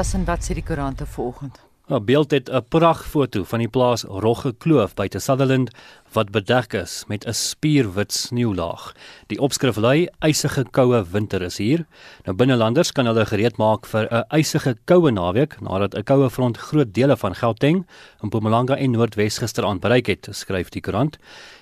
Silas en wat sê die koerante vanoggend? 'n Beeld het 'n pragtfoto van die plaas Rogge Kloof buite Sutherland wat bedek is met 'n spierwit sneeulaag. Die opskrif lui: "Eisige koue winter is hier." Nou binnelanders kan hulle gereed maak vir 'n eisige koue naweek nadat 'n koue front groot dele van Gauteng, Mpumalanga en Noordwes gisteraand bereik het, skryf die koerant.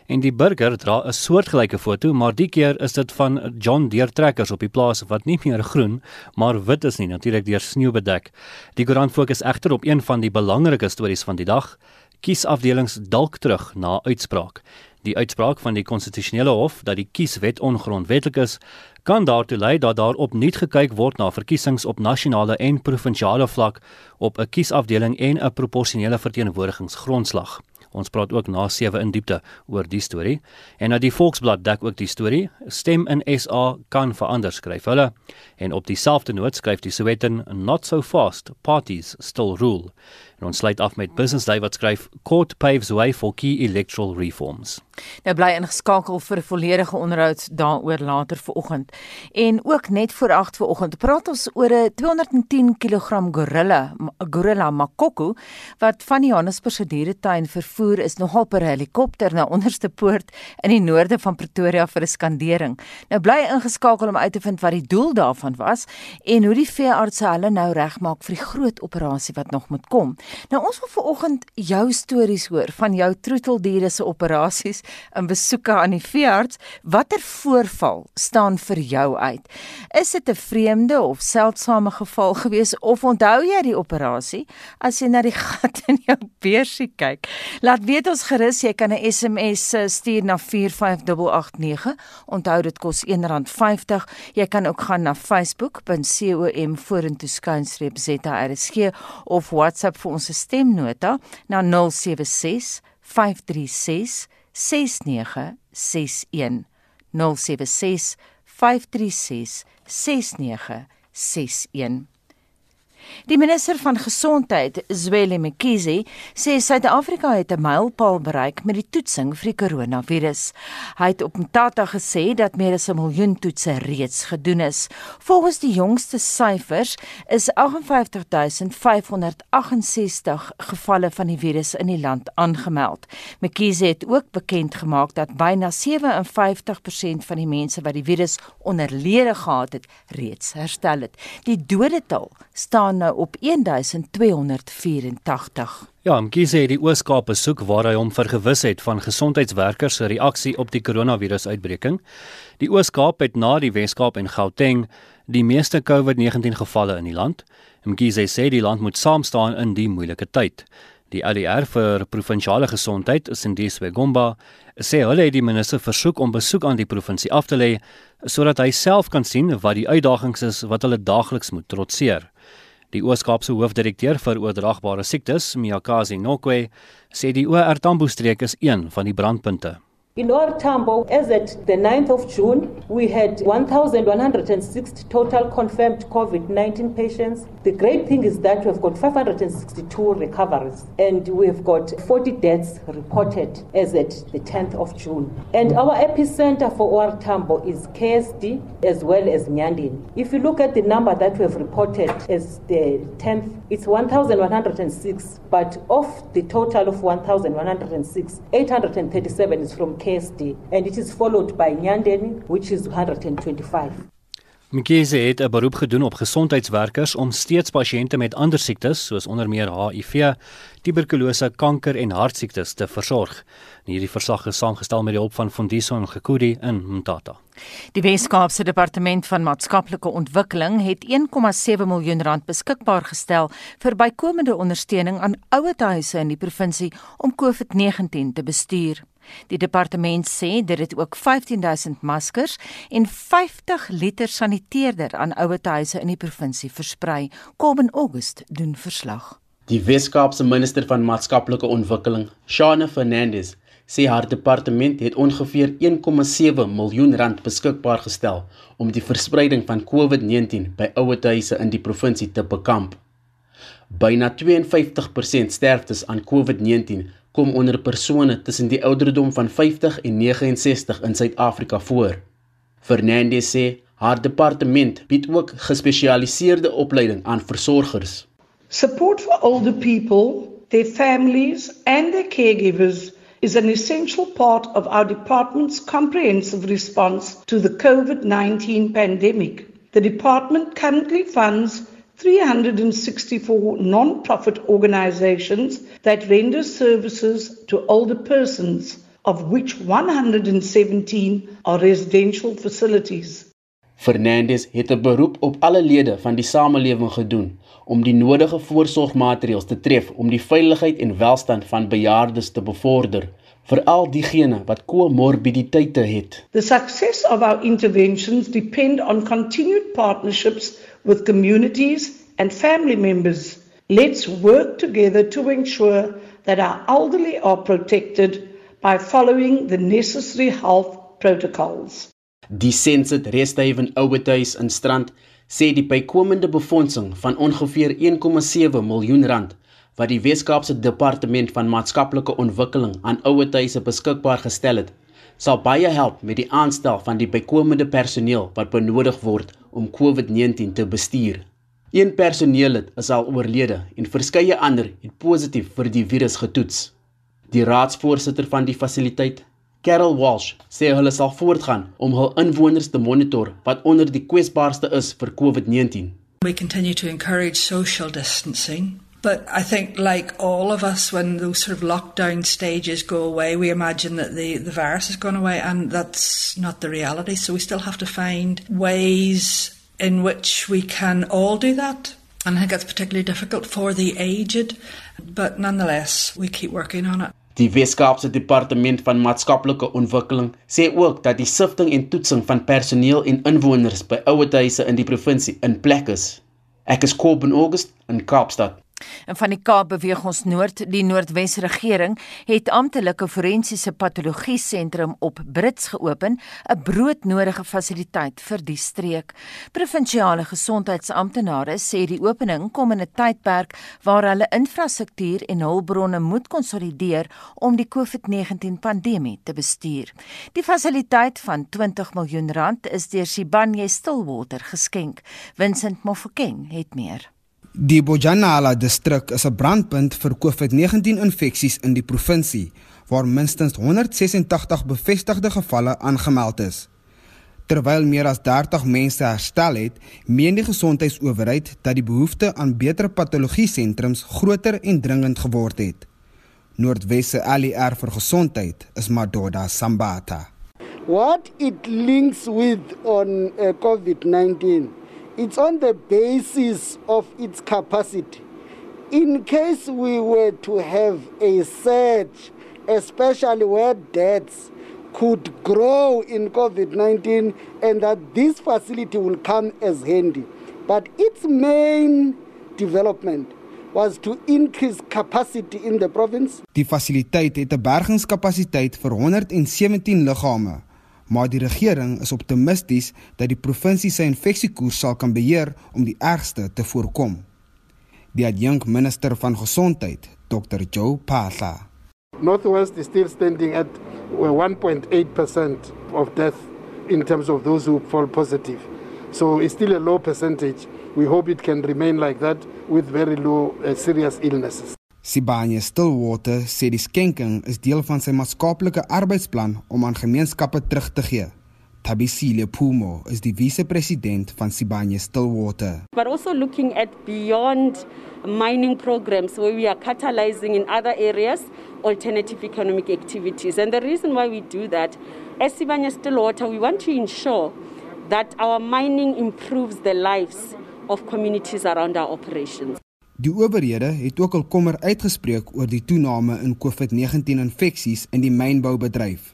En die burger dra 'n soortgelyke foto, maar die keer is dit van John Deere trekkers op die plaas wat nie meer groen, maar wit is nie, natuurlik deur sneeu bedek. Die koerant fokus egter op een van die belangrike stories van die dag kiesafdelings dalk terug na uitspraak. Die uitspraak van die konstitusionele hof dat die kieswet ongrondwettig is, kan daartoe lei dat daar opnuut gekyk word na verkiesings op nasionale en provinsiale vlak op 'n kiesafdeling en 'n proporsionele verteenwoordigingsgrondslag. Ons praat ook na 7 in diepte oor die storie. En nou die Volksblad dek ook die storie. Stem in SA kan verander skryf hulle. En op dieselfde noot skryf die Sowetan not so fast parties still rule. En ons sluit af met Business Day wat skryf Court paves way for key electoral reforms. Nou bly ingeskakel vir volledige onderhoud daaroor later vanoggend. En ook net voor 8 vanoggend praat ons oor 'n 210 kg gorilla, gorilla makoko wat van die Johannesburgse dieretuin vervoer is nogal per helikopter na onderste poort in die noorde van Pretoria vir 'n skandering. Nou bly ingeskakel om uit te vind wat die doel daarvan was en hoe die veeartse hulle nou regmaak vir die groot operasie wat nog moet kom. Nou ons wil vanoggend jou stories hoor van jou troeteldiere se operasies en besoeke aan die veearts. Watter voorval staan vir jou uit? Is dit 'n vreemde of seldsame geval gewees of onthou jy die operasie as jy na die gat in jou beursie kyk? Laat weet ons gerus, jy kan 'n SMS eh, stuur na 45889. Onthou dit kos R1.50. Jy kan ook gaan na facebook.com vorentoe skynstreep ZRSG of WhatsApp vir ons stemnota na 076 536 6961 076 536 6961 Die minister van gesondheid, Zweli Mkhize, sê Suid-Afrika het 'n mylpaal bereik met die toetsing vir die koronavirus. Hy het op Mtata gesê dat meer as 'n miljoen toetse reeds gedoen is. Volgens die jongste syfers is 58568 gevalle van die virus in die land aangemeld. Mkhize het ook bekend gemaak dat byna 57% van die mense wat die virus onderlede gehad het, reeds herstel het. Die dodetal staan nou op 1284. Ja, Mkhize het die Oos-Kaap besoek waar hy hom vergewis het van gesondheidswerkers se reaksie op die koronavirusuitbreking. Die Oos-Kaap het na die Wes-Kaap en Gauteng die meeste COVID-19 gevalle in die land. Mkhize sê die land moet saam staan in die moeilike tyd. Die ADR vir provinsiale gesondheid, Sindiswe Gomba, sê hulle het die minister versoek om besoek aan die provinsie af te lê sodat hy self kan sien wat die uitdagings is wat hulle daagliks moet trotseer. Die Oos-Kaapse hoofdirekteur vir oordraagbare siektes, Miyakazi Nokwe, sê die OR Tambo streek is een van die brandpunte. In our Tambo, as at the 9th of June, we had 1,106 total confirmed COVID 19 patients. The great thing is that we've got 562 recoveries and we've got 40 deaths reported as at the 10th of June. And our epicenter for our Tambo is KSD as well as Nyandin. If you look at the number that we've reported as the 10th, it's 1,106, but of the total of 1,106, 837 is from KSD. KSD and it is followed by Nyandeni which is 125. Mkhize het 'n beroep gedoen op gesondheidswerkers om steeds pasiënte met ander siektes soos onder meer HIV, tuberkulose, kanker en hartsiektes te versorg. Hierdie verslag is saamgestel met die hulp van Fondiso Ngekudi in Mtata. Die Wes-Kaapse Departement van Maatskaplike Ontwikkeling het 1,7 miljoen rand beskikbaar gestel vir bykomende ondersteuning aan ouerhuise in die provinsie om COVID-19 te bestuur. Die departement sê dit het ook 15000 maskers en 50 liter saniteerder aan ouerhuise in die provinsie versprei. Kom in August doen verslag. Die Wes-Kaapse minister van maatskaplike ontwikkeling, Shane Fernandez, sê haar departement het ongeveer 1,7 miljoen rand beskikbaar gestel om die verspreiding van COVID-19 by ouerhuise in die provinsie te bekamp. Byna 52% sterftes aan COVID-19 kom onder persone tussen die ouderdom van 50 en 69 in Suid-Afrika voor. Fernandez sê haar departement bied ook gespesialiseerde opleiding aan versorgers. Support for older people, their families, and their caregivers is an essential part of our department's comprehensive response to the COVID 19 pandemic. The department currently funds 364 non profit organizations that render services to older persons, of which 117 are residential facilities. Fernandez het 'n beroep op alle lede van die samelewing gedoen om die nodige voorsorgmaatreëls te tref om die veiligheid en welstand van bejaardes te bevorder, veral diegene wat komorbiditeite het. The success of our interventions depend on continued partnerships with communities and family members. Let's work together to ensure that our elderly are protected by following the necessary health protocols. Die Sensit Resthaven Ouetuis in Strand sê die bykomende befondsing van ongeveer 1,7 miljoen rand wat die Weskaapse Departement van Maatskaplike Ontwikkeling aan ouetuise beskikbaar gestel het, sal baie help met die aanstel van die bykomende personeel wat benodig word om COVID-19 te bestuur. Een personeellid is al oorlede en verskeie ander het positief vir die virus getoets. Die raadsvoorsitter van die fasiliteit, Carol Walsh sê hulle sal voortgaan om hul inwoners te monitor wat onder die kwesbaarste is vir COVID-19. We continue to encourage social distancing. But I think, like all of us, when those sort of lockdown stages go away, we imagine that the, the virus has gone away, and that's not the reality. So we still have to find ways in which we can all do that. And I think that's particularly difficult for the aged, but nonetheless, we keep working on it. Die Weskaapse Departement van Maatskaplike Ontwikkeling sê ook dat die sifting en toetsing van personeel en inwoners by ouerhuise in die provinsie in plek is. Ek is Kobben August in Kaapstad. En van die Kaap beweeg ons noord. Die Noordwes regering het amptelike forensiese patologie sentrum op Brits geopen, 'n broodnodige fasiliteit vir die streek. Provinsiale gesondheidsamptenare sê die opening kom in 'n tydperk waar hulle infrastruktuur en hulpbronne moet konsolideer om die COVID-19 pandemie te bestuur. Die fasiliteit van 20 miljoen rand is deur Sibanye Stillwater geskenk. Vincent Mofokeng het meer. Die Bojanala distrik is 'n brandpunt vir COVID-19 infeksies in die provinsie, waar minstens 186 bevestigde gevalle aangemeld is. Terwyl meer as 30 mense herstel het, meen die gesondheidsowerheid dat die behoefte aan beter patologie sentrums groter en dringend geword het. Noordwesse ALR vir gesondheid is Madoda Sambata. What it links with on uh, COVID-19 it's on the basis of its capacity. In case we were to have a surge, especially where deaths could grow in COVID 19, and that this facility will come as handy. But its main development was to increase capacity in the province. Die fasiliteit het 'n bergingskapasiteit vir 117 liggame maar die regering is optimisties dat die provinsie sy infeksiekoers sal kan beheer om die ergste te voorkom. Die adjunk minister van gesondheid, Dr. Joe Pahla. Northwest is still standing at 1.8% of death in terms of those who fall positive. So it's still a low percentage. We hope it can remain like that with very low uh, serious illnesses. Sibanye Stillwater sê die skenking is deel van sy maatskaplike arbeidsplan om aan gemeenskappe terug te gee. Tabisile Pumo is die vice-president van Sibanye Stillwater. But also looking at beyond mining programs where we are catalyzing in other areas alternative economic activities. And the reason why we do that, as Sibanye Stillwater, we want to ensure that our mining improves the lives of communities around our operations. Die owerhede het ook al kommer uitgespreek oor die toename in COVID-19 infeksies in die mynboubedryf.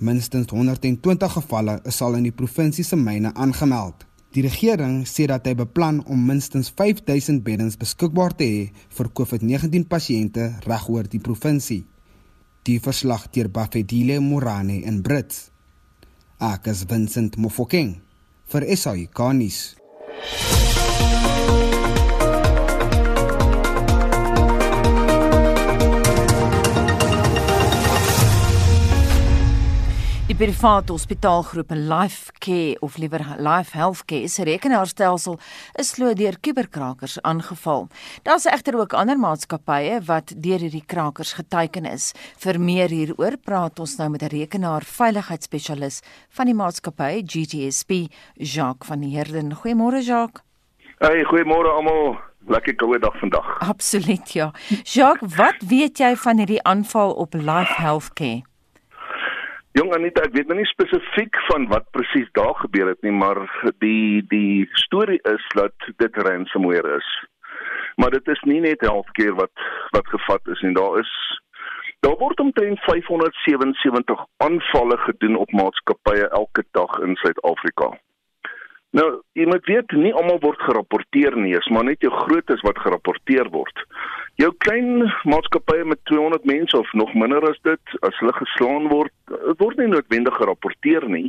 Minstens 120 gevalle is al in die provinsie se myne aangemeld. Die regering sê dat hy beplan om minstens 5000 beddens beskikbaar te hê vir COVID-19 pasiënte regoor die provinsie. Die verslag deur Bafedile Morane in Brits. Akas Vincent Mofokeng vir SAI Garnis. Die private hospitaalgroep Life Care of liewer Life Healthcare se rekenaarstelsel is glo deur kuberkrakers aangeval. Daar's egter ook ander maatskappye wat deur hierdie krakers geteiken is. Vir meer hieroor praat ons nou met 'n rekenaarveiligheidsspesialis van die maatskappy GTSP, Jacques van Heerden. Goeiemôre Jacques. Hey, goeiemôre almal. Lekker koue dag vandag. Absoluut ja. Jacques, wat weet jy van hierdie aanval op Life Healthcare? Jong Anita, ek weet nou nie spesifiek van wat presies daar gebeur het nie, maar die die storie is dat dit ransomware is. Maar dit is nie net healthcare wat wat gevat is nie. Daar is daar word omtrent 577 aanvalle gedoen op maatskappye elke dag in Suid-Afrika. Nou, jy moet weet nie almal word gerapporteer nie, is maar net jou grootes wat gerapporteer word. Jou klein maatskappye met 200 mense of nog minder as dit, as hulle geslaan word, word nie noodwendig gerapporteer nie.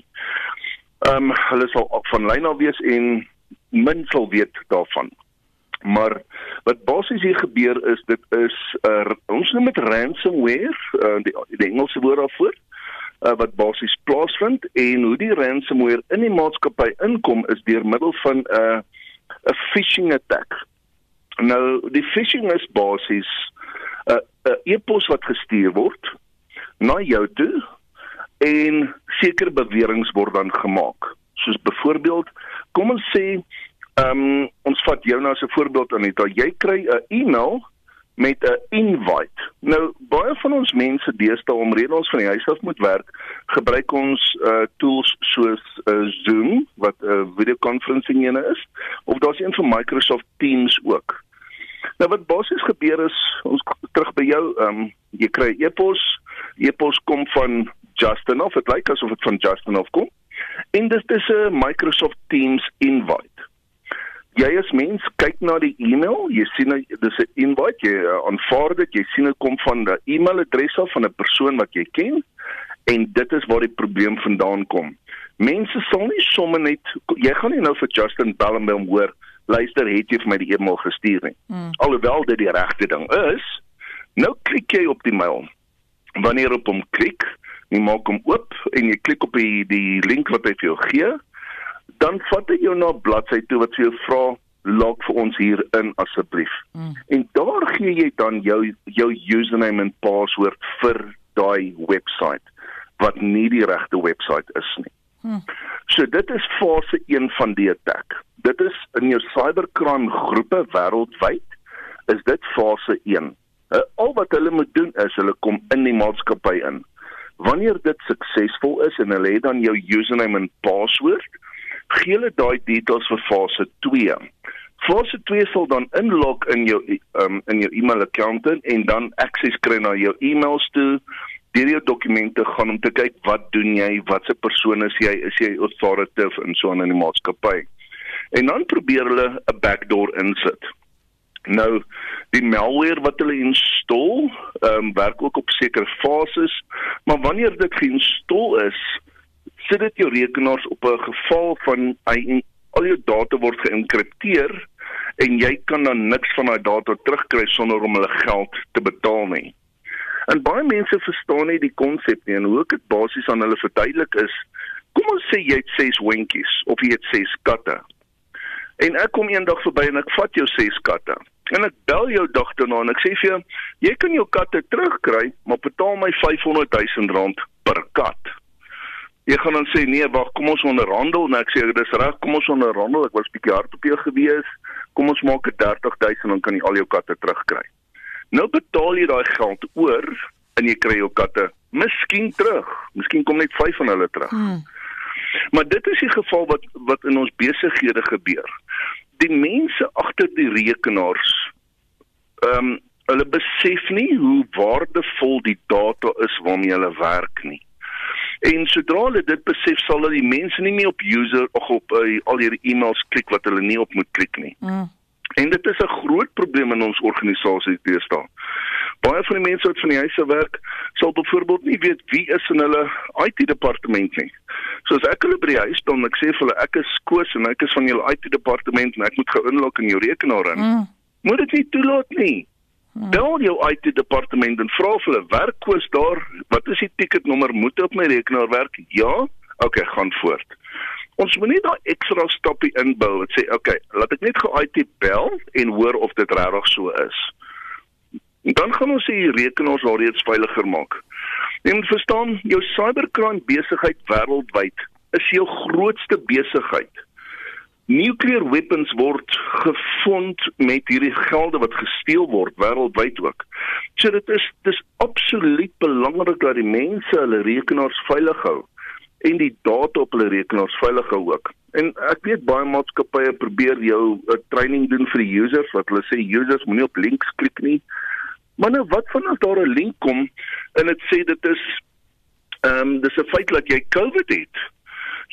Ehm um, hulle sal van lyn af wees en min sal weet daarvan. Maar wat basies hier gebeur is dit is uh, ons noem dit ransomware, uh, die, die Engelse woord daarvoor uh, wat basies plaasvind en hoe die ransomware in die maatskappy inkom is deur middel van 'n uh, 'n phishing attack. Nou die phishing is basies 'n uh, 'n uh, e-pos wat gestuur word na jou toe en sekere beweringe word dan gemaak. Soos byvoorbeeld, kom ons sê, ehm um, ons vat jou nou as 'n voorbeeld Anita, jy kry 'n e-mail met 'n invite. Nou baie van ons mense deesdae omrede ons van die huis af moet werk, gebruik ons uh tools soos uh, Zoom wat 'n uh, videoconferencing ene is of daar's een van Microsoft Teams ook. Nou wat basies gebeur is ons terug by jou, ehm um, jy kry e-pos, e-pos kom van Justin of dit lyk asof dit van Justin of kom. En dit is 'n Microsoft Teams invite jy as mens kyk na die e-mail, jy sien dis 'n invite, jy uh, aanvaar dit, jy sien dit kom van 'n e-mailadres af van 'n persoon wat jy ken en dit is waar die probleem vandaan kom. Mense sal nie sommer net jy gaan nie nou vir Justin Bellenbaum hoor, luister, het jy vir my die e-mail gestuur nie. Hmm. Alhoewel dit die regte ding is, nou klik jy op die mail. Wanneer op hom klik, jy maak hom oop en jy klik op die die link wat hy vir jou gee dan vat hy jou na 'n bladsy toe wat vir jou vra log vir ons hier in asseblief. Mm. En daar gee jy dan jou jou username en password vir daai webwerf wat nie die regte webwerf is nie. Mm. So dit is fase 1 van die attack. Dit is in jou cybercrime groepe wêreldwyd is dit fase 1. Uh, al wat hulle moet doen is hulle kom in die maatskappy in. Wanneer dit suksesvol is en hulle het dan jou username en password, gee hulle daai details vir fase 2. Fase 2 sal dan inlog in jou um, in jou e-mail account en dan access kry na jou e-mails toe. Deur jou dokumente gaan om te kyk wat doen jy, watse persoon is jy, is jy authoritative en so aan in die maatskappy. En dan probeer hulle 'n backdoor insit. Nou die malware wat hulle install, ehm um, werk ook op sekere fases, maar wanneer dit geïnstalleer is, sit dit jou rekenaars op 'n geval van al jou data word geïnkripteer en jy kan dan niks van daai data terugkry sonder om hulle geld te betaal nie. En baie mense verstaan nie die konsep nie en hoe ek dit basies aan hulle verduidelik is, kom ons sê jy het 6 hondjies of jy het 6 katte. En ek kom eendag verby en ek vat jou 6 katte. En ek bel jou dag daarna en ek sê vir jou, jy kan jou katte terugkry, maar betaal my 500 000 rand per kat. Jy gaan dan sê nee, wag, kom ons onderhandel. Nou ek sê dis reg, kom ons onderhandel. Ek was bietjie hard op jou gewees. Kom ons maak dit 30000 dan kan jy al jou katte terugkry. Nou betaal jy daai geld oor en jy kry jou katte miskien terug. Miskien kom net 5 van hulle terug. Hmm. Maar dit is die geval wat wat in ons besighede gebeur. Die mense agter die rekenaars ehm um, hulle besef nie hoe waardevol die data is waarmee hulle werk nie. En sodra hulle dit besef, sal hulle die mense nie meer op user of op uh, al hierdie e-mails klik wat hulle nie op moet klik nie. Mm. En dit is 'n groot probleem in ons organisasie teestaan. Baie van die mense wat van die huise werk, sal byvoorbeeld nie weet wie is in hulle IT departement nie. So as ek hulle by die huis staan en ek sê vir hulle ek is Koos en ek is van julle IT departement en ek moet gou inlog in jou rekenaar in. Mm. Moet dit nie toelaat nie. Hmm. Bel jou IT departement en vra vir hulle werkkoers daar, wat is die ticketnommer? Moet op my rekenaar werk? Ja. OK, gaan voort. Ons moet net daai ekstra stappie inbou en sê, OK, laat ek net gou IT bel en hoor of dit regtig so is. En dan gaan ons die rekenaars alreeds veiliger maak. Jy moet verstaan, jou cybercrime besigheid wêreldwyd is jou grootste besigheid nuclear weapons word gevind met hierdie gelde wat gesteel word wêreldwyd ook. So dit is dis absoluut belangrik dat die mense hulle rekenaars veilig hou en die data op hulle rekenaars veilig hou ook. En ek weet baie maatskappye probeer jou 'n uh, training doen vir die users wat hulle sê users moenie op links klik nie. Maar nou wat van as daar 'n link kom en dit sê dit is ehm um, dis 'n feit dat jy COVID het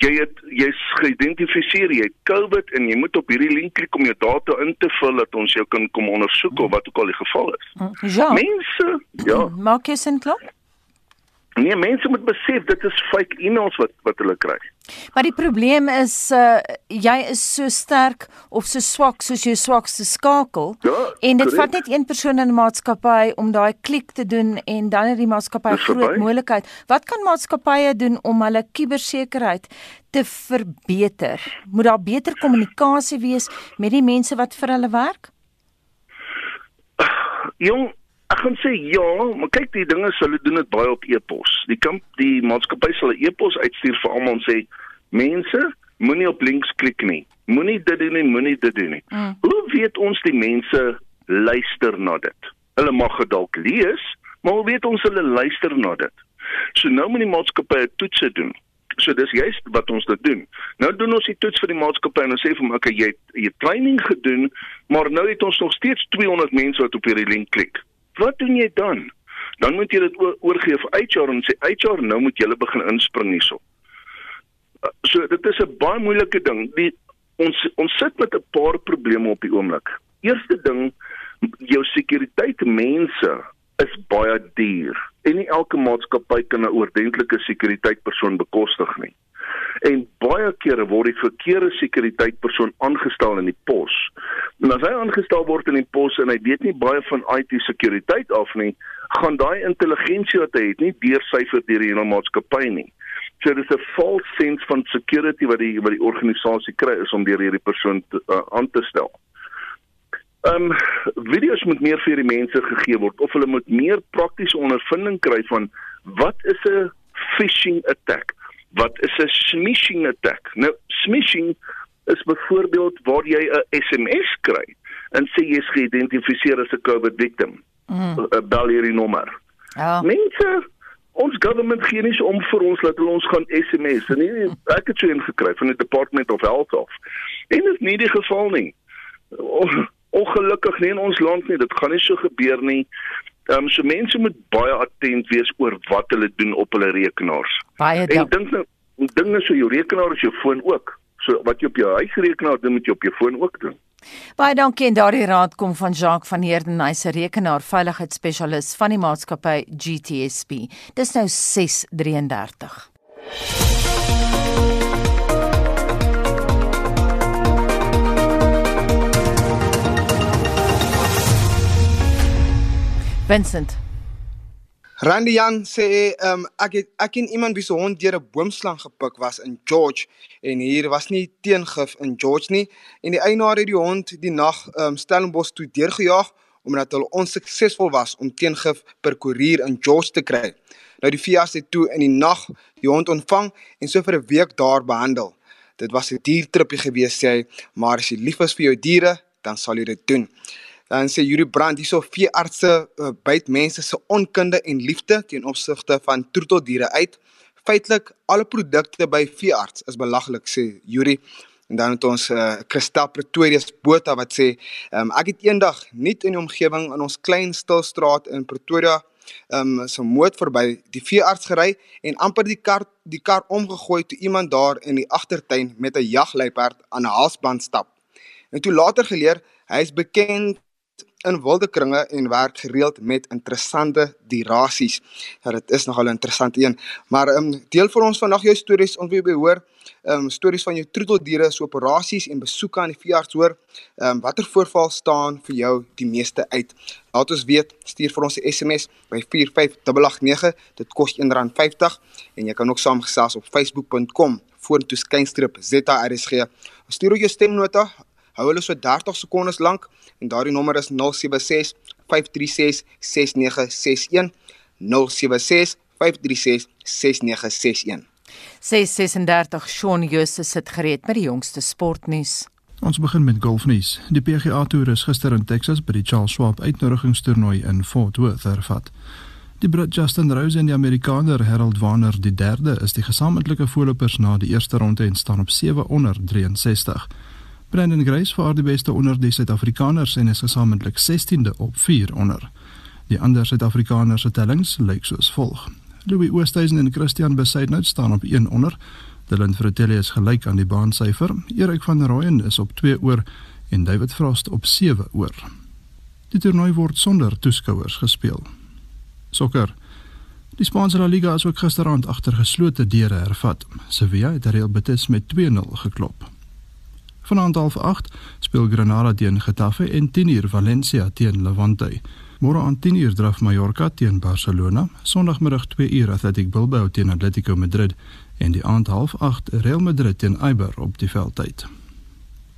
jy het jy's geïdentifiseer jy het COVID en jy moet op hierdie link klik om jou data in te vul dat ons jou kan kom ondersoek of wat ook al die geval is. Ja. Mense, ja. Maak jy sin klop? Nee, mense moet besef dit is fake e-mails wat wat hulle kry. Maar die probleem is uh jy is so sterk of so swak soos jou swakste skakel ja, en dit vat net een persoon in 'n maatskappy om daai klik te doen en dan het die maatskappy groot moontlikheid. Wat kan maatskappye doen om hulle kubersekerheid te verbeter? Moet daar beter kommunikasie wees met die mense wat vir hulle werk? Jong, Ek gaan sê ja, maar kyk die dinge hulle doen dit baie op e-pos. Die kamp die maatskappy sal 'n e-pos uitstuur vir almal en sê mense moenie op links klik nie. Moenie dit doen nie, moenie dit doen nie. Mm. Hoe weet ons die mense luister na dit? Hulle mag dit dalk lees, maar hoe weet ons hulle luister na dit? So nou moet die maatskappy 'n toets doen. So dis juist wat ons dit doen. Nou doen ons die toets vir die maatskappy en ons sê vir hom, "Oké, jy jy training gedoen, maar nou het ons nog steeds 200 mense wat op hierdie link klik." Wat doen jy dan? Dan moet jy dit oorgee vir HR en sê HR nou moet julle begin inspring hierso. Uh, so dit is 'n baie moeilike ding. Die ons ons sit met 'n paar probleme op die oomblik. Eerste ding, jou sekuriteit mense is baie duur en nie elke maatskappy kan 'n oordentlike sekuriteitspersoon bekostig nie en baie kere word die verkeerde sekuriteitspersoon aangestel in die pos. En as hy aangestel word in die pos en hy weet nie baie van IT sekuriteit af nie, gaan daai intelligensie wat hy het nie deursyfer deur die hele maatskappy nie. So dis 'n false sense van security wat die wat die organisasie kry is om deur hierdie persoon te, uh, aan te stel. Ehm um, video's moet meer vir die mense gegee word of hulle moet meer praktiese ondervinding kry van wat is 'n phishing attack? Wat is 'n smishing attack. Nou smishing is byvoorbeeld waar jy 'n SMS kry en sê jy is geïdentifiseer as 'n COVID victim. Mm. Bel hierdie nommer. Ja. Mense ons government gee nie om vir ons dat hulle ons gaan SMS en nie ek het so een gekry van die Department of Health of. En dit is nie die geval nie. Ongelukkig nie in ons land nie. Dit gaan nie so gebeur nie. Ehm um, so mense moet baie attent wees oor wat hulle doen op hulle rekenaars. Baie. En dink nou, dinge so jou rekenaar is jou foon ook. So wat jy op jou huisrekenaar doen, moet jy op jou foon ook doen. Baie dankie en daardie raad kom van Jacques van Heerden, hy se rekenaar veiligheidsspesialis van die maatskappy GTSB. Dis nou 6:33. Vincent. Randy Jan sê um, ek het ek en iemand wie se hond deur 'n boomslang gepik was in George en hier was nie teengif in George nie en die eienaar het die hond die nag um, Stellenbosch toe deurgejaag omdat hulle onsuksesvol was om teengif per koerier in George te kry. Nou die veearts het toe in die nag die hond ontvang en so vir 'n week daar behandel. Dit was 'n diertripie gewees sê hy, maar as jy lief is vir jou diere, dan sal jy dit doen. Dan sê Yuri Brand hierso veeartse uh, byt mense se onkunde en liefde teen opsigte van troeteldiere uit. Feitelik alle produkte by veearts is belaglik sê Yuri. En dan het ons uh, Christa Pretorius Botha wat sê um, ek het eendag net in die omgewing in ons klein stilstraat in Pretoria um so moed verby die veearts gery en amper die kar die kar omgegooi toe iemand daar in die agtertuin met 'n jagluiperd aan 'n halsband stap. En toe later geleer hy is bekend in wilde kringe en werk gereeld met interessante dierasies. Ja, dit is nogal 'n interessante een. Maar ehm um, deel vir ons vandag jou stories om weer behoor ehm um, stories van jou troeteldiere, so operasies en besoeke aan die veearts hoor. Ehm um, watter voorval staan vir jou die meeste uit? Laat ons weet, stuur vir ons 'n SMS by 45889. Dit kos R1.50 en jy kan ook saamgesels op facebook.com vorentoe skynstreep ZARSG. Stuur ook jou stemnota. Hou hulle so 30 sekondes lank en daardie nommer is 076 536 6961 076 536 6961 636 Shaun Jose sit gereed met die jongste sportnuus. Ons begin met golfnuus. Die PGA Tour is gister in Texas by die Charles Schwab uitnodigingstoernooi in Fort Worth hervat. Die Brit Justin Rose en die Amerikaner Harold Varner III is die gesamentlike voorlopers na die eerste ronde en staan op 7 onder 63. Brandon Grace vaar die beste onder die Suid-Afrikaners en is gesamentlik 16de op 4 onder. Die ander Suid-Afrikaners se tellings lyk soos volg. Louis Oosthuizen en Christian Besaidnout staan op 1 onder. Dylan Fratelli is gelyk aan die baansyfer. Erik van Rooyen is op 2 oor en David Frost op 7 oor. Die toernooi word sonder toeskouers gespeel. Sokker. Die Spaanse La Liga is ook gisteraand agter geslote deure hervat. Sevilla het Real Betis met 2-0 geklop. Vanaand half 8 speel Granada teen Getafe en 10uur Valencia teen Levante. Môre aan 10uur draf Mallorca teen Barcelona, Sondagmiddag 2uur Athletic Bilbao teen Atletico Madrid en die aand half 8 Real Madrid teen Eibar op die veldtyd.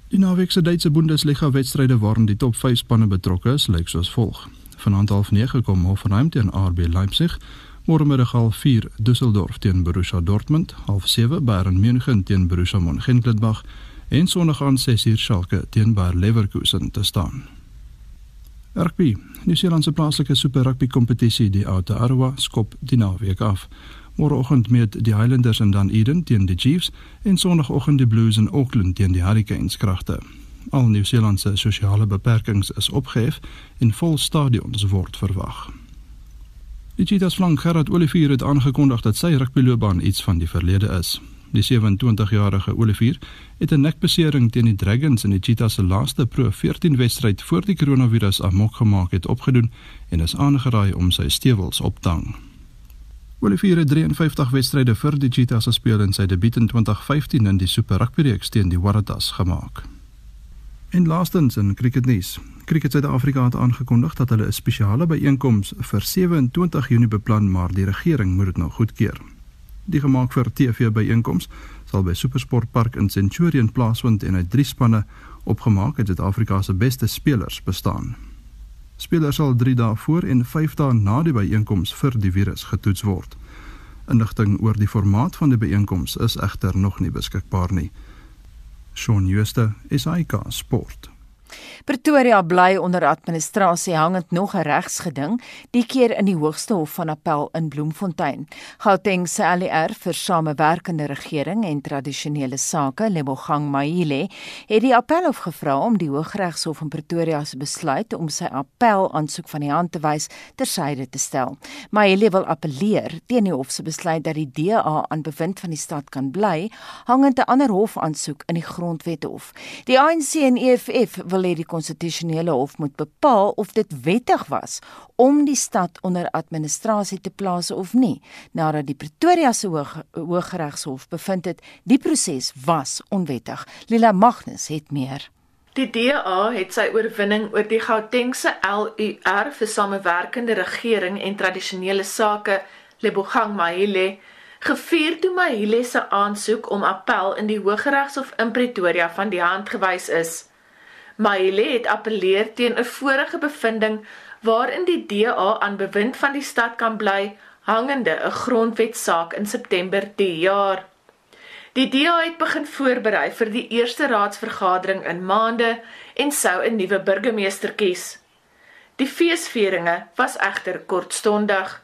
Die naweek se Duitse Bundesliga wedstryde waarin die top 5 spanne betrokke is, lyk soos volg. Vanaand half 9 kom Hoffenheim teen RB Leipzig, môremiddag half 4 Düsseldorf teen Borussia Dortmund, half 7 Bayern München teen Borussia Mönchengladbach en Sondag aan 6uur Schalke teen Bayer Leverkusen te staan. Rugby. Nieu-Seeland se plaaslike Super Rugby kompetisie, die Aotearoa, skop die naweek af. Môreoggend meet die Highlanders in Dunedin teen die Chiefs en Sondagoggend die Blues in Auckland teen die Hurricanes kragte. Al Nieu-Seeland se sosiale beperkings is opgehef en vol stadions word verwag. Die Cheetahs flank Gerard Olivier het aangekondig dat sy rugbyloopbaan iets van die verlede is. Die 27-jarige Olivier het 'n nekbesering teen die Dragons in die Cheetahs se laaste Pro 14 wedstryd voor die koronavirus amok gemaak het opgedoen en is aangeraai om sy stewels op te hang. Olivier het 53 wedstryde vir die Cheetahs gespeel en sy debuut in 2015 in die Super Rugby reeks teen die Waratahs gemaak. En laastens in cricketnuus. Cricket Suid-Afrika het aangekondig dat hulle 'n spesiale byeenkoms vir 27 Junie beplan, maar die regering moet dit nou goedkeur. Die gemaak vir TV byeenkoms sal by Supersport Park in Centurion plaasvind en uit drie spanne opgemaak het Suid-Afrika se beste spelers bestaan. Spelers sal 3 dae voor en 5 dae na die byeenkoms vir die virus getoets word. Inligting oor die formaat van die byeenkoms is egter nog nie beskikbaar nie. Shaun Schuster, SAK Sport. Pretoria bly onder administrasie hangend nog 'n regsgeding, die keer in die Hoogste Hof van Appel in Bloemfontein. Gauteng se ALR vir samewerkende regering en tradisionele sake, Lebogang Maile, het die Appelhof gevra om die Hooggeregshof in Pretoria se besluit om sy appel aansoek van die hand te wys tersyde te stel. Maile wil appeleer teen die hof se besluit dat die DA aan bewind van die stad kan bly, hangend 'n ander hof aansoek in die Grondwethof. Die ANC en EFF wil wil hê die konstitusionele hof moet bepaal of dit wettig was om die stad onder administrasie te plaas of nie nadat die Pretoria se Hooggeregshof bevind het die proses was onwettig Lila Magnus het meer Die DA het sy oorwinning oor die Gautengse LUR vir samewerkende regering en tradisionele sake Lebogang Mahile gevier toe Mahile se aansoek om appel in die Hooggeregshof in Pretoria van die hand gewys is. Maile het appeleer teen 'n vorige bevinding waarin die DA aan bewind van die stad kan bly hangende 'n grondwetsaak in September die jaar. Die DA het begin voorberei vir die eerste raadsvergadering in maande en sou 'n nuwe burgemeester kies. Die feesvieringe was egter kortstondig.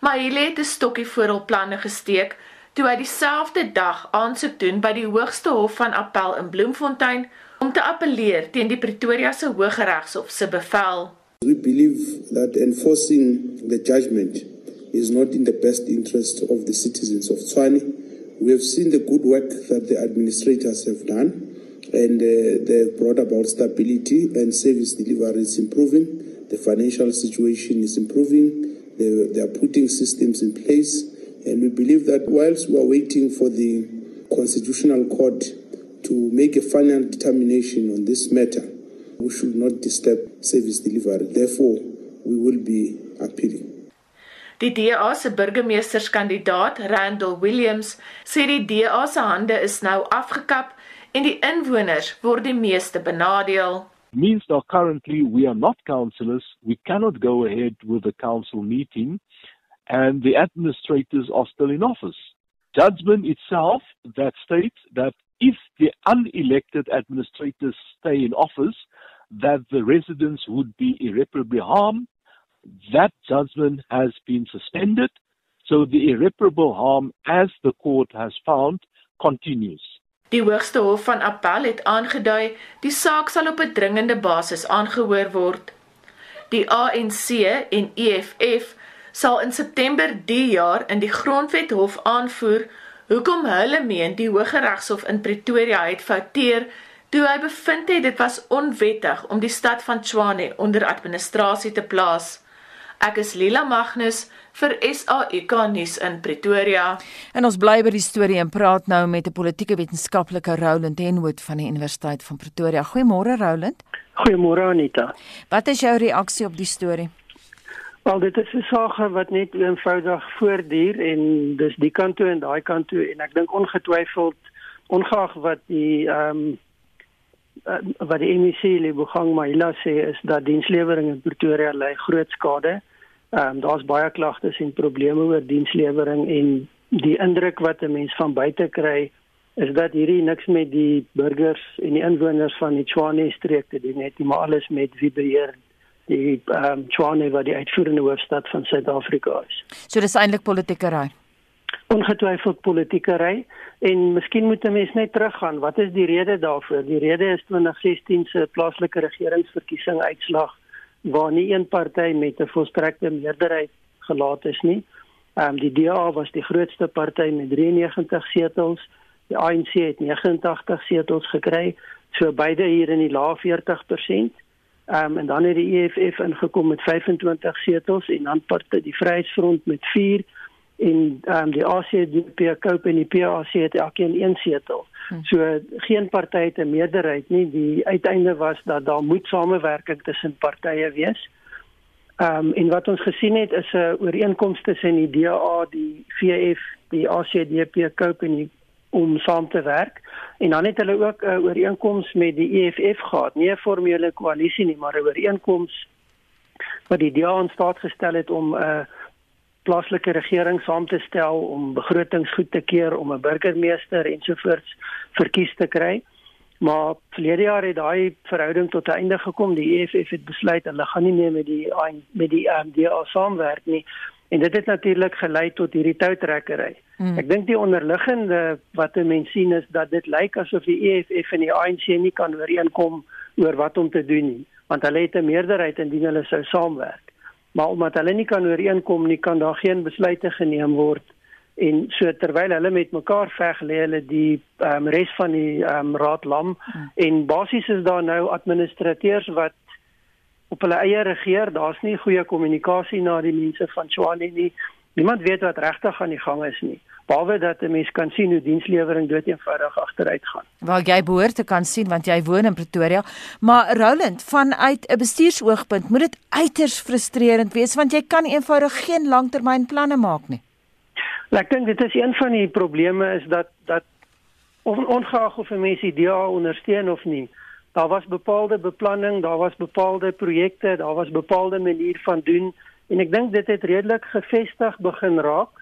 Maile het 'n stokkie voor hul planne gesteek toe hy dieselfde dag aansoek doen by die Hoogste Hof van Appel in Bloemfontein om te appeleer teen die Pretoria se Hooggeregshof se bevel. We believe that enforcing the judgment is not in the best interest of the citizens of Tswane. We have seen the good work that the administrators have done and uh, they've brought about stability and service delivery is improving. The financial situation is improving. They, they are putting systems in place. And we believe that whilst we are waiting for the Constitutional Court to make a final determination on this matter, we should not disturb service delivery. Therefore, we will be appealing. Die DA se burgemeesterskandidaat, Randall Williams, sê die DA se hande is nou afgekap en die inwoners word die meeste benadeel. Means that currently we are not councillors, we cannot go ahead with the council meeting and the administrators are still in office. Judgment itself that states that if the unelected administrators stay in office, that the residents would be irreparably harmed. That judgment has been suspended, so the irreparable harm, as the court has found, continues. Die Hoogste Hof van Appel het aangedui die saak sal op 'n dringende basis aangehoor word. Die ANC en EFF sal in September die jaar in die Grondwet Hof aanvoer hoekom hulle meen die Hooggeregshof in Pretoria het fouteer toe hy bevind het dit was onwettig om die stad van Tshwane onder administrasie te plaas. Ek is Lila Magnus vir SAK nuus in Pretoria. En ons bly by die storie en praat nou met 'n politieke wetenskaplike Roland Henwood van die Universiteit van Pretoria. Goeiemôre Roland. Goeiemôre Anita. Wat is jou reaksie op die storie? Wel dit is 'n saak wat net eenvoudig voortduur en dis die kant toe en daai kant toe en ek dink ongetwyfeld ongeag wat die ehm um, wat die MEC Lebogang Mahila sê is dat dienslewering in Pretoria ly groot skade. Ehm um, daar's baie klagtes en probleme oor dienslewering en die indruk wat 'n mens van buite kry is dat hierdie niks met die burgers en die inwoners van die Tshwane streek te doen het nie, maar alles met wie beheer die ehm um, Tshwane wat die uitvoerende hoofstad van Suid-Afrika is. So dis eintlik politiekery. Ongetwyfeld politiekery en miskien moet 'n mens net teruggaan. Wat is die rede daarvoor? Die rede is 2016 se plaaslike regeringsverkiesing uitslag waar nie een party met 'n volstrekte meerderheid gelaat is nie. Ehm um, die DA was die grootste party met 93 setels. Die ANC het 89 setels gekry, so beide hier in die lae 40%. Ehm um, en dan het die EFF ingekom met 25 setels en dan party die Vryheidsfront met 4 en ehm um, die ACDP Cope en die PAC het elkeen een setel. Hmm. So geen party het 'n meerderheid nie. Die uiteinde was dat daar moet samewerking tussen partye wees. Ehm um, en wat ons gesien het is 'n ooreenkoms tussen die DA, die VF, die ACDP Cope en die om saam te werk. En dan het hulle ook 'n ooreenkoms met die EFF gehad, nie 'n formele koalisie nie, maar 'n ooreenkoms wat die DA in staat gestel het om 'n uh, plaaslike regering saam te stel om begrotings goed te keer om 'n burgemeester ensovoorts verkies te kry. Maar verlede jaar het daai verhouding tot 'n einde gekom. Die EFF het besluit hulle gaan nie meer met die met die MDA saamwerk nie. En dit het natuurlik gelei tot hierdie toutrekkery. Hmm. Ek dink die onderliggende wat mense sien is dat dit lyk asof die EFF en die ANC nie kan ooreenkom oor wat om te doen nie, want hulle het 'n meerderheid indien hulle sou saamwerk maar omdat hulle nie kan ooreenkom nie kan daar geen besluite geneem word en so terwyl hulle met mekaar veg lê hulle die um, res van die um, raad lam hmm. en basies is daar nou administrateurs wat op hulle eie regeer daar's nie goeie kommunikasie na die mense van Tshwane nie niemand weet wat regtig aan die gang is nie behalwe dat 'n mens kan sien hoe dienslewering dood eenvoudig agteruit gaan. Wel jy behoort te kan sien want jy woon in Pretoria, maar Roland, vanuit 'n bestuursoogpunt moet dit uiters frustrerend wees want jy kan eenvoudig geen langtermynplanne maak nie. Ek dink dit is een van die probleme is dat dat on, ongeag of 'n mens die DA ondersteun of nie, daar was bepaalde beplanning, daar was bepaalde projekte, daar was bepaalde manier van doen en ek dink dit het redelik gevestig begin raak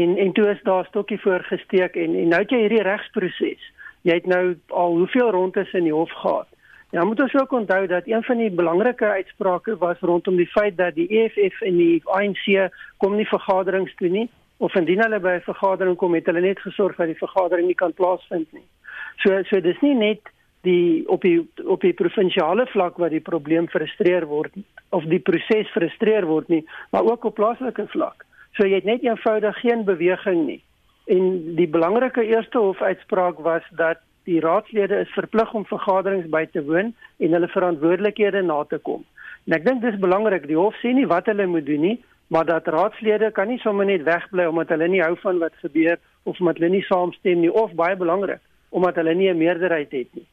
en en toe is daar stokkie voorgesteek en en nou het jy hierdie regsproses. Jy het nou al hoeveel rondes in die hof gehad. Ja, moet ons ook onthou dat een van die belangrike uitsprake was rondom die feit dat die EFF en die ANC kom nie vergaderings toe nie of indien hulle by 'n vergadering kom het hulle net gesorg dat die vergadering nie kan plaasvind nie. So so dis nie net die op die op die provinsiale vlak waar die probleem frustreer word of die proses frustreer word nie, maar ook op plaaslike vlak. So jy het net eenvoudig geen beweging nie. En die belangrike eerste hofuitspraak was dat die raadslede is verplig om vergaderings by te woon en hulle verantwoordelikhede na te kom. En ek dink dis belangrik. Die hof sê nie wat hulle moet doen nie, maar dat raadslede kan nie sommer net wegbly omdat hulle nie hou van wat gebeur of omdat hulle nie saamstem nie of baie belangrik omdat hulle nie 'n meerderheid het nie.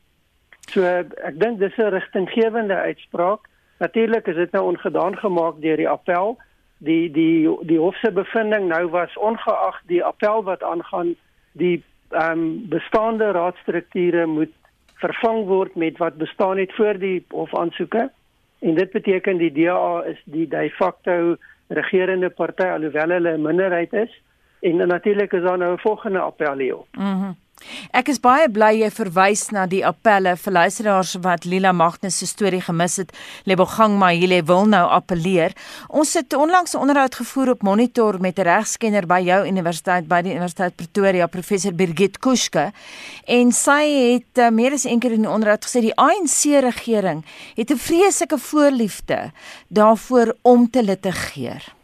So ek dink dis 'n rigtinggewende uitspraak. Natuurlik is dit nou ongedaan gemaak deur die appel. Die die die hof se bevinding nou was ongeag die appel wat aangaan die ehm um, bestaande raadstrukture moet vervang word met wat bestaan het voor die hofaansoeke. En dit beteken die DA is die de facto regerende party alhoewel hulle 'n minderheid is en natuurlik is daar nou 'n volgende appel hier. Mhm. Mm Ek is baie bly jy verwys na die appelle vir luisteraars wat Lila Magnus se storie gemis het. Lebogang Mahile wil nou appeleer. Ons het onlangs 'n onderhoud gevoer op Monitor met 'n regskenner by jou universiteit by die Universiteit Pretoria, professor Birgit Kuske. En sy het uh, meer as eendag in die onderhoud gesê die ANC regering het 'n vreeslike voorliefde daarvoor om te litigeer.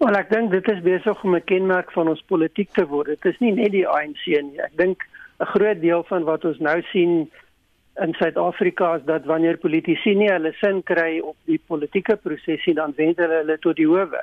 Wel ek dink dit is besig om 'n kenmerk van ons politiek te word. Dit is nie net die ANC nie. Ek dink 'n groot deel van wat ons nou sien in Suid-Afrika is dat wanneer politici nie hulle sin kry op die politieke prosesie dan wend hulle hulle tot die howe.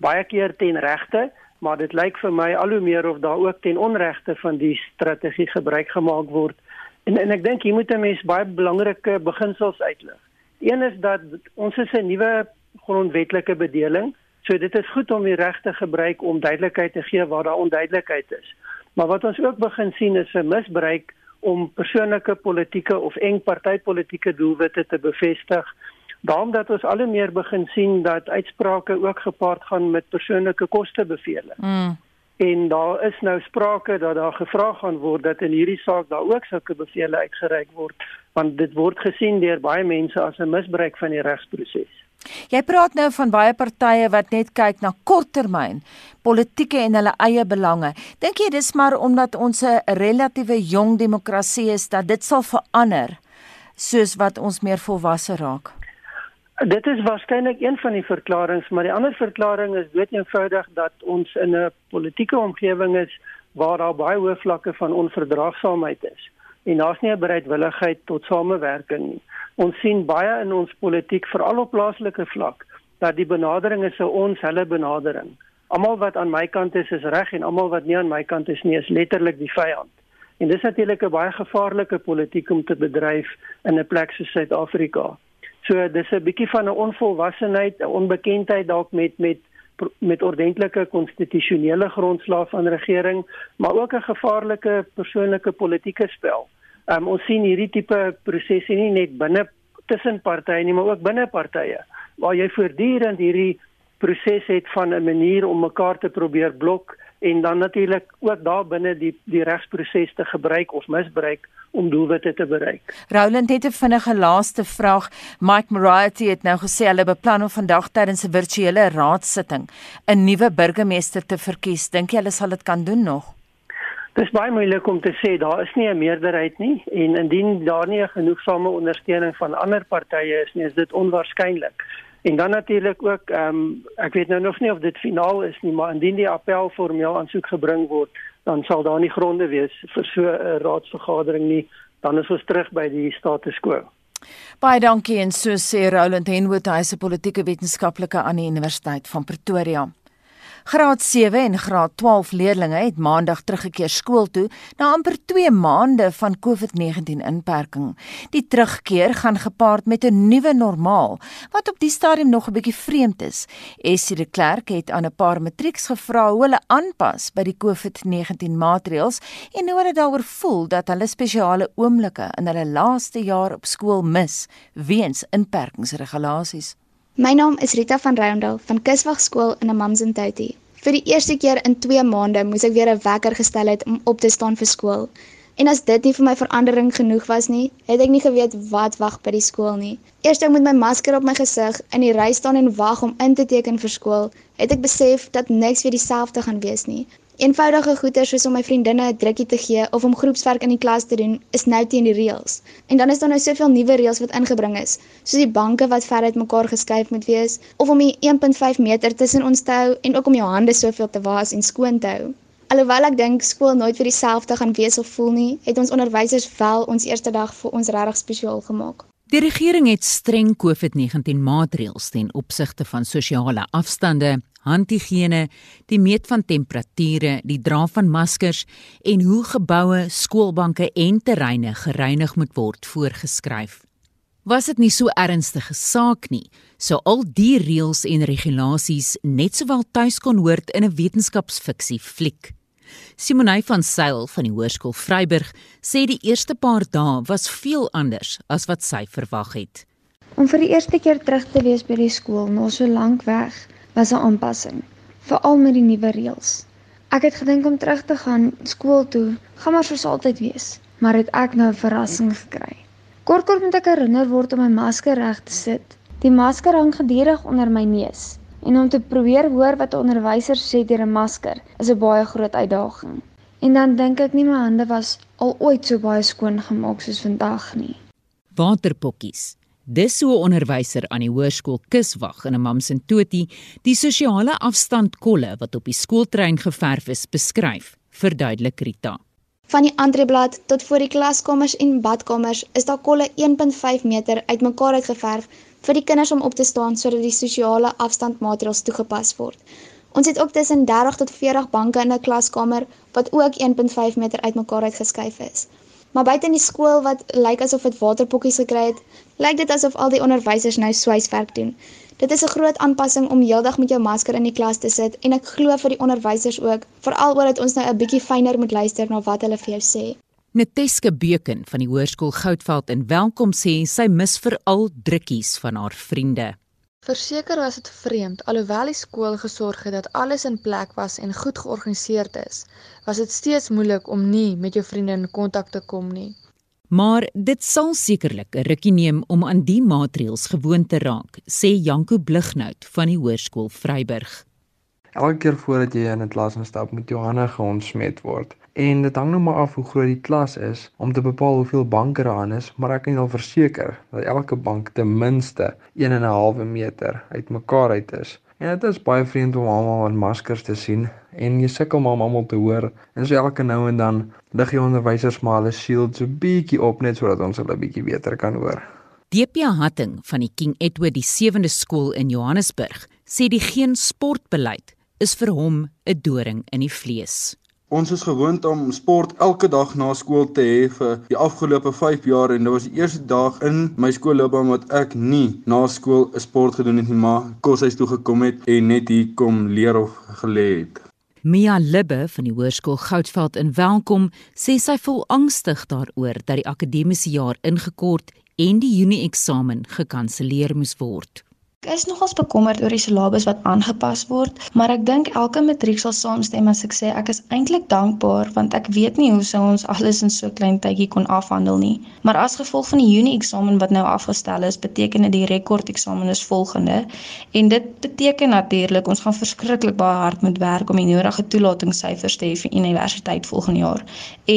Baie keer ten regte, maar dit lyk vir my al hoe meer of daar ook ten onregte van die strategie gebruik gemaak word. En en ek dink hier moet 'n mens baie belangrike beginsels uitlig. Een is dat ons is 'n nuwe grondwetlike bedeling So dit is goed om die reg te gebruik om duidelikheid te gee waar daar onduidelikheid is. Maar wat ons ook begin sien is 'n misbruik om persoonlike politieke of eng partytetiese doelwitte te bevestig. Daarom dat ons al meer begin sien dat uitsprake ook gepaard gaan met persoonlike kostebevele. Mm. En daar is nou sprake dat daar gevra gaan word dat in hierdie saak daar ook sulke bevele uitgereik word want dit word gesien deur baie mense as 'n misbruik van die regsproses. Jy praat nou van baie partye wat net kyk na korttermyn politieke en hulle eie belange. Dink jy dis maar omdat ons 'n relatiewe jong demokrasie is dat dit sal verander soos wat ons meer volwasse raak? Dit is waarskynlik een van die verklaringe, maar die ander verklaring is dood eenvoudig dat ons in 'n politieke omgewing is waar daar baie hoë vlakke van onverdraagsaamheid is en daar's nie 'n bereidwilligheid tot samewerking nie. Ons sien baie in ons politiek veral op plaaslike vlak dat die benadering is 'n ons hulle benadering. Almal wat aan my kant is is reg en almal wat nie aan my kant is nie is letterlik die vyand. En dis natuurlik 'n baie gevaarlike politiek om te bedryf in 'n plek soos Suid-Afrika. So dis 'n bietjie van 'n onvolwassenheid, 'n onbekendheid dalk met met met ordentlike konstitusionele grondslag van regering, maar ook 'n gevaarlike persoonlike politieke spel. Um, ons sien hierdie tipe prosesse nie net binne tussen partye nie, maar ook binne partye waar jy voortdurend hierdie proses het van 'n manier om mekaar te probeer blok en dan natuurlik ook daar binne die die regsproses te gebruik of misbruik om doelwitte te bereik. Roland het 'n vinnige laaste vraag. Mike Moriarty het nou gesê hulle beplan om vandag tydens 'n virtuele raadsitting 'n nuwe burgemeester te verkies. Dink jy hulle sal dit kan doen nog? Dit is baie moeilik om te sê daar is nie 'n meerderheid nie en indien daar nie 'n genoegsame ondersteuning van ander partye is nie, is dit onwaarskynlik. En dan natuurlik ook ehm um, ek weet nou nog nie of dit finaal is nie, maar indien die appel formeel aansoek gebring word, dan sal daar nie gronde wees vir so 'n raadsvergadering nie. Dan is ons terug by die status quo. Baie dankie en so sê Roland Henwood, hy is 'n politieke wetenskaplike aan die Universiteit van Pretoria. Graad 7 en graad 12 leerders het maandag teruggekeer skool toe na amper 2 maande van COVID-19 inperking. Die terugkeer gaan gepaard met 'n nuwe normaal wat op die stadium nog 'n bietjie vreemd is. Essie de Klerk het aan 'n paar matrieks gevra hoe hulle aanpas by die COVID-19 maatreëls en hoe hulle daaroor voel dat hulle spesiale oomblikke in hulle laaste jaar op skool mis weens inperkingsregulasies. My naam is Rita van Roundel van Kuswag skool in Amamzintouti. Vir die eerste keer in 2 maande moes ek weer 'n wekker gestel het om op te staan vir skool. En as dit nie vir my verandering genoeg was nie, het ek nie geweet wat wag by die skool nie. Eers ek met my masker op my gesig in die ry staan en wag om in te teken vir skool, het ek besef dat niks weer dieselfde gaan wees nie. Eenvoudige goeie soos om my vriendinne 'n drukkie te gee of om groepswerk in die klas te doen, is nou teen die reëls. En dan is daar nou soveel nuwe reëls wat ingebring is, soos die banke wat ver uit mekaar geskuif moet wees of om die 1.5 meter tussen ons te hou en ook om jou hande soveel te was en skoon te hou. Alhoewel ek dink skool nooit vir dieselfde gaan wees of voel nie, het ons onderwysers wel ons eerste dag vir ons regtig spesiaal gemaak. Die regering het streng COVID-19 maatreëls ten opsigte van sosiale afstande, handhigiëne, die meet van temperature, die dra van maskers en hoe geboue, skoolbanke en terreine gereinig moet word voorgeskryf. Was dit nie so ernstige saak nie, sou al die reëls en regulasies net sowel tuis kon hoort in 'n wetenskapsfiksie fliek. Simonay van Sail van die Hoërskool Vryburg sê die eerste paar dae was veel anders as wat sy verwag het. Om vir die eerste keer terug te wees by die skool na so lank weg was 'n aanpassing, veral met die nuwe reëls. Ek het gedink om terug te gaan skool toe, gaan maar soos altyd wees, maar het ek nou 'n verrassing gekry. Kort kort moet ek herinner word om my masker reg te sit. Die masker hang gedurig onder my neus en om te probeer hoor wat 'n onderwyser sê deur 'n masker is 'n baie groot uitdaging. En dan dink ek nie my hande was al ooit so baie skoon gemaak soos vandag nie. Waterpokkies Dis so 'n onderwyser aan die hoërskool Kuswag in Amanzimtoti die sosiale afstand kolle wat op die skooltrein geverf is beskryf, verduidelik Rita. Van die entreeblad tot voor die klaskamers en badkamers is daar kolle 1.5 meter uitmekaar uitgeverf vir die kinders om op te staan sodat die sosiale afstandmaatreëls toegepas word. Ons het ook tussen 30 tot 40 banke in 'n klaskamer wat ook 1.5 meter uitmekaar uitgeskuif is. Maar buite in die skool wat lyk asof dit waterpokkies gekry het, lyk dit asof al die onderwysers nou swyswerk doen. Dit is 'n groot aanpassing om heeldag met jou masker in die klas te sit en ek glo vir die onderwysers ook, veral oor dat ons nou 'n bietjie fyner moet luister na wat hulle vir jou sê. Neteske Beuken van die Hoërskool Goudveld in Welkom sê sy mis veral drukkies van haar vriende. Verseker was dit vreemd alhoewel die skool gesorg het dat alles in plek was en goed georganiseerd is, was dit steeds moeilik om nie met jou vriende in kontak te kom nie. Maar dit sal sekerlik 'n rukkie neem om aan die maatreëls gewoon te raak, sê Janko Blighnout van die Hoërskool Vryburg. Elke keer voordat jy in 'n klas instap, moet jou hande geontsmet word. En dit hang nou maar af hoe groot die klas is om te bepaal hoeveel banke daar aan is, maar ek kan jou verseker dat elke bank ten minste 1 en 'n halwe meter uitmekaar uit is. En dit is baie vreemd om almal met maskers te sien en jy sukkel maar om almal te hoor. En so elke nou en dan lig die onderwysers maar hulle shields so bietjie op net sodat ons hulle bietjie beter kan hoor. DP Hatting van die King Edward die 7de skool in Johannesburg sê die geen sportbeleid is vir hom 'n doring in die vlees. Ons is gewoond om sport elke dag na skool te hê vir die afgelope 5 jaar en dit was die eerste dag in my skoolloopbaan wat ek nie na skool 'n sport gedoen het nie, maar koshuis toe gekom het en net hier kom leer of gelê het. Mia Libbe van die Hoërskool Goudveld in Welkom sê sy voel angstig daaroor dat die akademiese jaar ingekort en die Junie eksamen gekanselleer moes word. Ek is nogals bekommerd oor die syllabus wat aangepas word, maar ek dink elke matriek sal saamstem as ek sê ek is eintlik dankbaar want ek weet nie hoe sou ons alles in so klein tydjie kon afhandel nie. Maar as gevolg van die Junie eksamen wat nou afgestel is, beteken dit die rekord eksamen is volgende en dit beteken natuurlik ons gaan verskriklik baie hard moet werk om die nodige toelatingssyfers te hê vir universiteit volgende jaar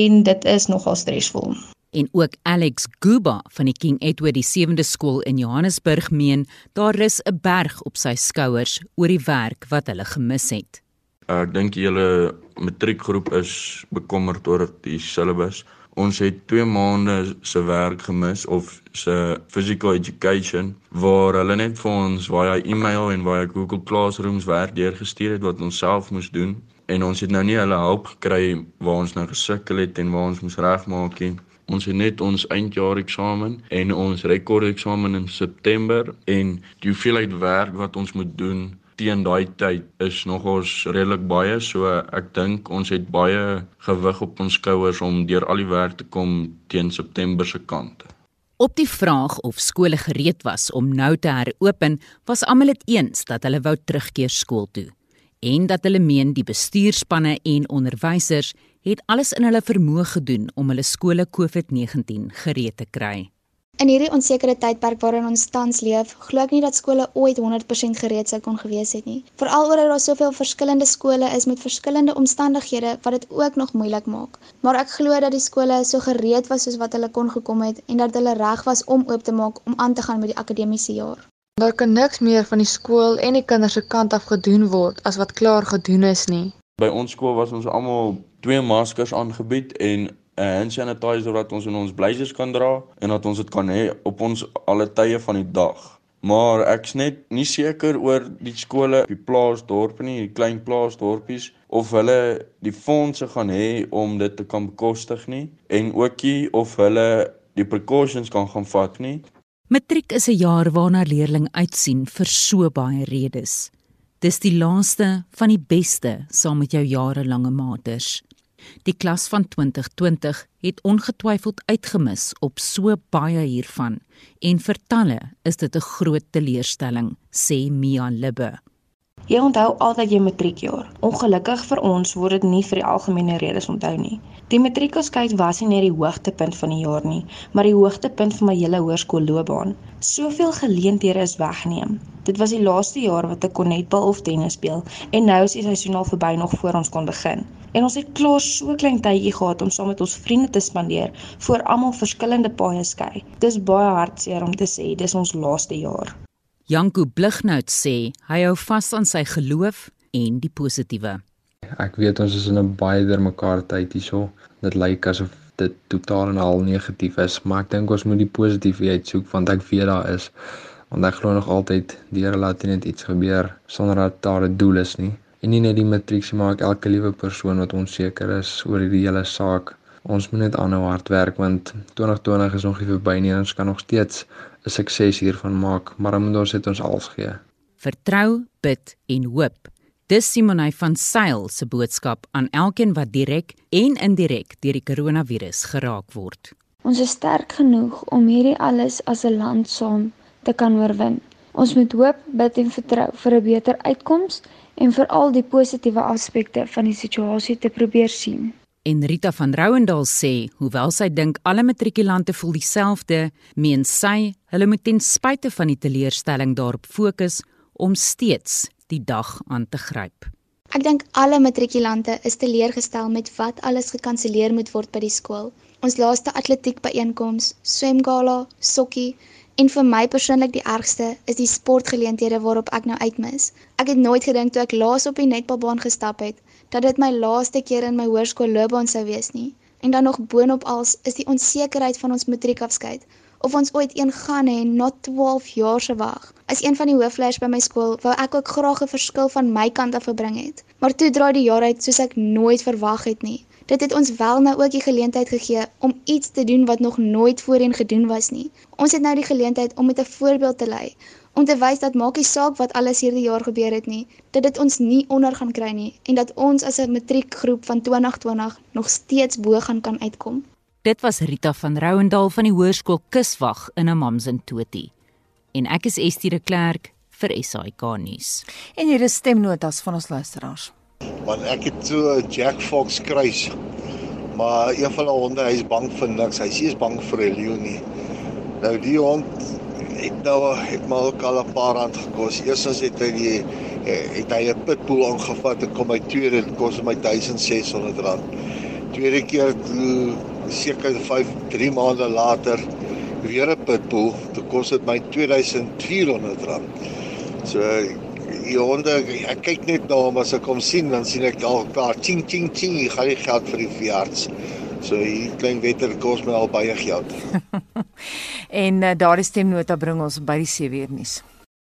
en dit is nogal stresvol en ook Alex Guba van die King Edward die 7de skool in Johannesburg meen daar is 'n berg op sy skouers oor die werk wat hulle gemis het. Ek dink julle matriekgroep is bekommerd oor die syllabus. Ons het 2 maande se werk gemis of se physical education waar hulle net vir ons via e-mail en via Google Classrooms werk deurgestuur het wat ons self moes doen en ons het nou nie hulle hulp gekry waar ons nou gesukkel het en waar ons moes regmaak nie. Ons het net ons eindjaar eksamen en ons rekord eksamen in September en die hoeveelheid werk wat ons moet doen teen daai tyd is nogals redelik baie so ek dink ons het baie gewig op ons skouers om deur al die werk te kom teen September se kant. Op die vraag of skole gereed was om nou te heropen, was almal dit eens dat hulle wou terugkeer skool toe en dat hulle meen die bestuurspanne en onderwysers het alles in hulle vermoë gedoen om hulle skole COVID-19 gereed te kry. In hierdie onsekere tydperk waarin ons tans leef, glo ek nie dat skole ooit 100% gereed sou kon gewees het nie. Veral omdat daar soveel verskillende skole is met verskillende omstandighede wat dit ook nog moeilik maak. Maar ek glo dat die skole so gereed was soos wat hulle kon gekom het en dat hulle reg was om oop te maak om aan te gaan met die akademiese jaar. Daar kan niks meer van die skool en die kinders se kant af gedoen word as wat klaar gedoen is nie. By ons skool was ons almal twee maskers aangebied en 'n hand sanitizer wat ons in ons blysies kan dra en dat ons dit kan hê op ons alle tye van die dag. Maar ek's net nie seker oor die skole, die plaasdorpe nie, die klein plaasdorpies of hulle die fondse gaan hê om dit te kan bekostig nie en ookie of hulle die precautions kan gaan vat nie. Matriek is 'n jaar waarna leerling uitsien vir so baie redes. Dis die laaste van die beste saam met jou jarelange maters. Die klas van 2020 het ongetwyfeld uitgemis op so baie hiervan en vir talle is dit 'n groot teleurstelling, sê Mia Libbe. Jy onthou altyd jou matriekjaar. Ongelukkig vir ons word dit nie vir die algemene redes onthou nie. Die matriekelskyk was nie net die hoogtepunt van die jaar nie, maar die hoogtepunt van my hele hoërskoolloopbaan. Soveel geleenthede is weggeneem. Dit was die laaste jaar wat ek kon netbal of tennis speel en nou is die seisoen al verby nog voor ons kon begin. En ons het klaar so klein tydjie gehad om saam met ons vriende te spandeer voor almal verskillende paaie skei. Dis baie hartseer om te sê dis ons laaste jaar. Janko Blighnout sê hy hou vas aan sy geloof en die positiewe. Ek weet ons is in 'n baie dermekaar tyd hierso. Dit lyk asof dit totaal en al negatief is, maar ek dink ons moet die positiwiteit soek want ek weet daar is. Want ek glo nog altyd die Here laat net iets gebeur sonder dat daar 'n doel is nie. En nie net die matriek maar ook elke liewe persoon wat onseker is oor hierdie hele saak. Ons moet net aanhou hard werk want 2020 is nog nie verby nie en ons kan nog steeds 'n sukses hiervan maak, maar dan moet ons dit ons als gee. Vertrou, bid en hoop. Dis Simonay van Sail se boodskap aan elkeen wat direk en indirek deur die koronavirus geraak word. Ons is sterk genoeg om hierdie alles as 'n land saam te kan oorwin. Ons moet hoop, bid en vertrou vir 'n beter uitkoms en vir al die positiewe aspekte van die situasie te probeer sien. En Rita van Rooyendaal sê, hoewel sy dink alle matrikulante voel dieselfde, meen sy hulle moet ten spyte van die teleurstelling daarop fokus om steeds die dag aan te gryp. Ek dink alle matrikulante is teleurgestel met wat alles gekanselleer moet word by die skool. Ons laaste atletiek byeenkoms, swemgala, sokkie en vir my persoonlik die ergste is die sportgeleenthede waarop ek nou uitmis. Ek het nooit gedink toe ek laas op die netbalbaan gestap het dat dit my laaste keer in my hoërskoolloopbaan sou wees nie. En dan nog boonop als is die onsekerheid van ons matriekafskeid of ons ooit een gaan hê na 12 jaar se wag. As een van die hoofleiers by my skool wou ek ook graag 'n verskil van my kant af gebring het. Maar toe draai die jaar uit soos ek nooit verwag het nie. Dit het ons wel nou ook die geleentheid gegee om iets te doen wat nog nooit voorheen gedoen was nie. Ons het nou die geleentheid om met 'n voorbeeld te lei, om te wys dat maak nie saak wat alles hierdie jaar gebeur het nie, dat dit ons nie onder gaan kry nie en dat ons as 'n matriekgroep van 2020 nog steeds bo gaan kan uitkom. Dit was Rita van Rooyendaal van die Hoërskool Kuswag in Amamsintoti. En ek is Estie de Klerk vir SAK nuus. En hier is stemnotas van ons luisteraars. Want ek het so 'n Jack Fox kruis. Maar een van die honde, hy's bang vir niks. Hy sê hy's bang vir 'n leeu nie. Nou die hond het nou het maar ook al 'n paar rand gekos. Eerstens het hy die het hy 'n pitbull aangevat en kom my tweede dit kos my 1600 rand. Tweede keer toe seker 5 3 maande later weer 'n pitbull, dit kos dit my 2400 rand. So die honde, ek kyk net na hom as ek hom sien, dan sien ek al klaar ching ching ching, ek gaan die geld vir die veearts. So hier klein wetter kos my al baie geld. en uh, daardie stemnota bring ons by die 7 uur nuus.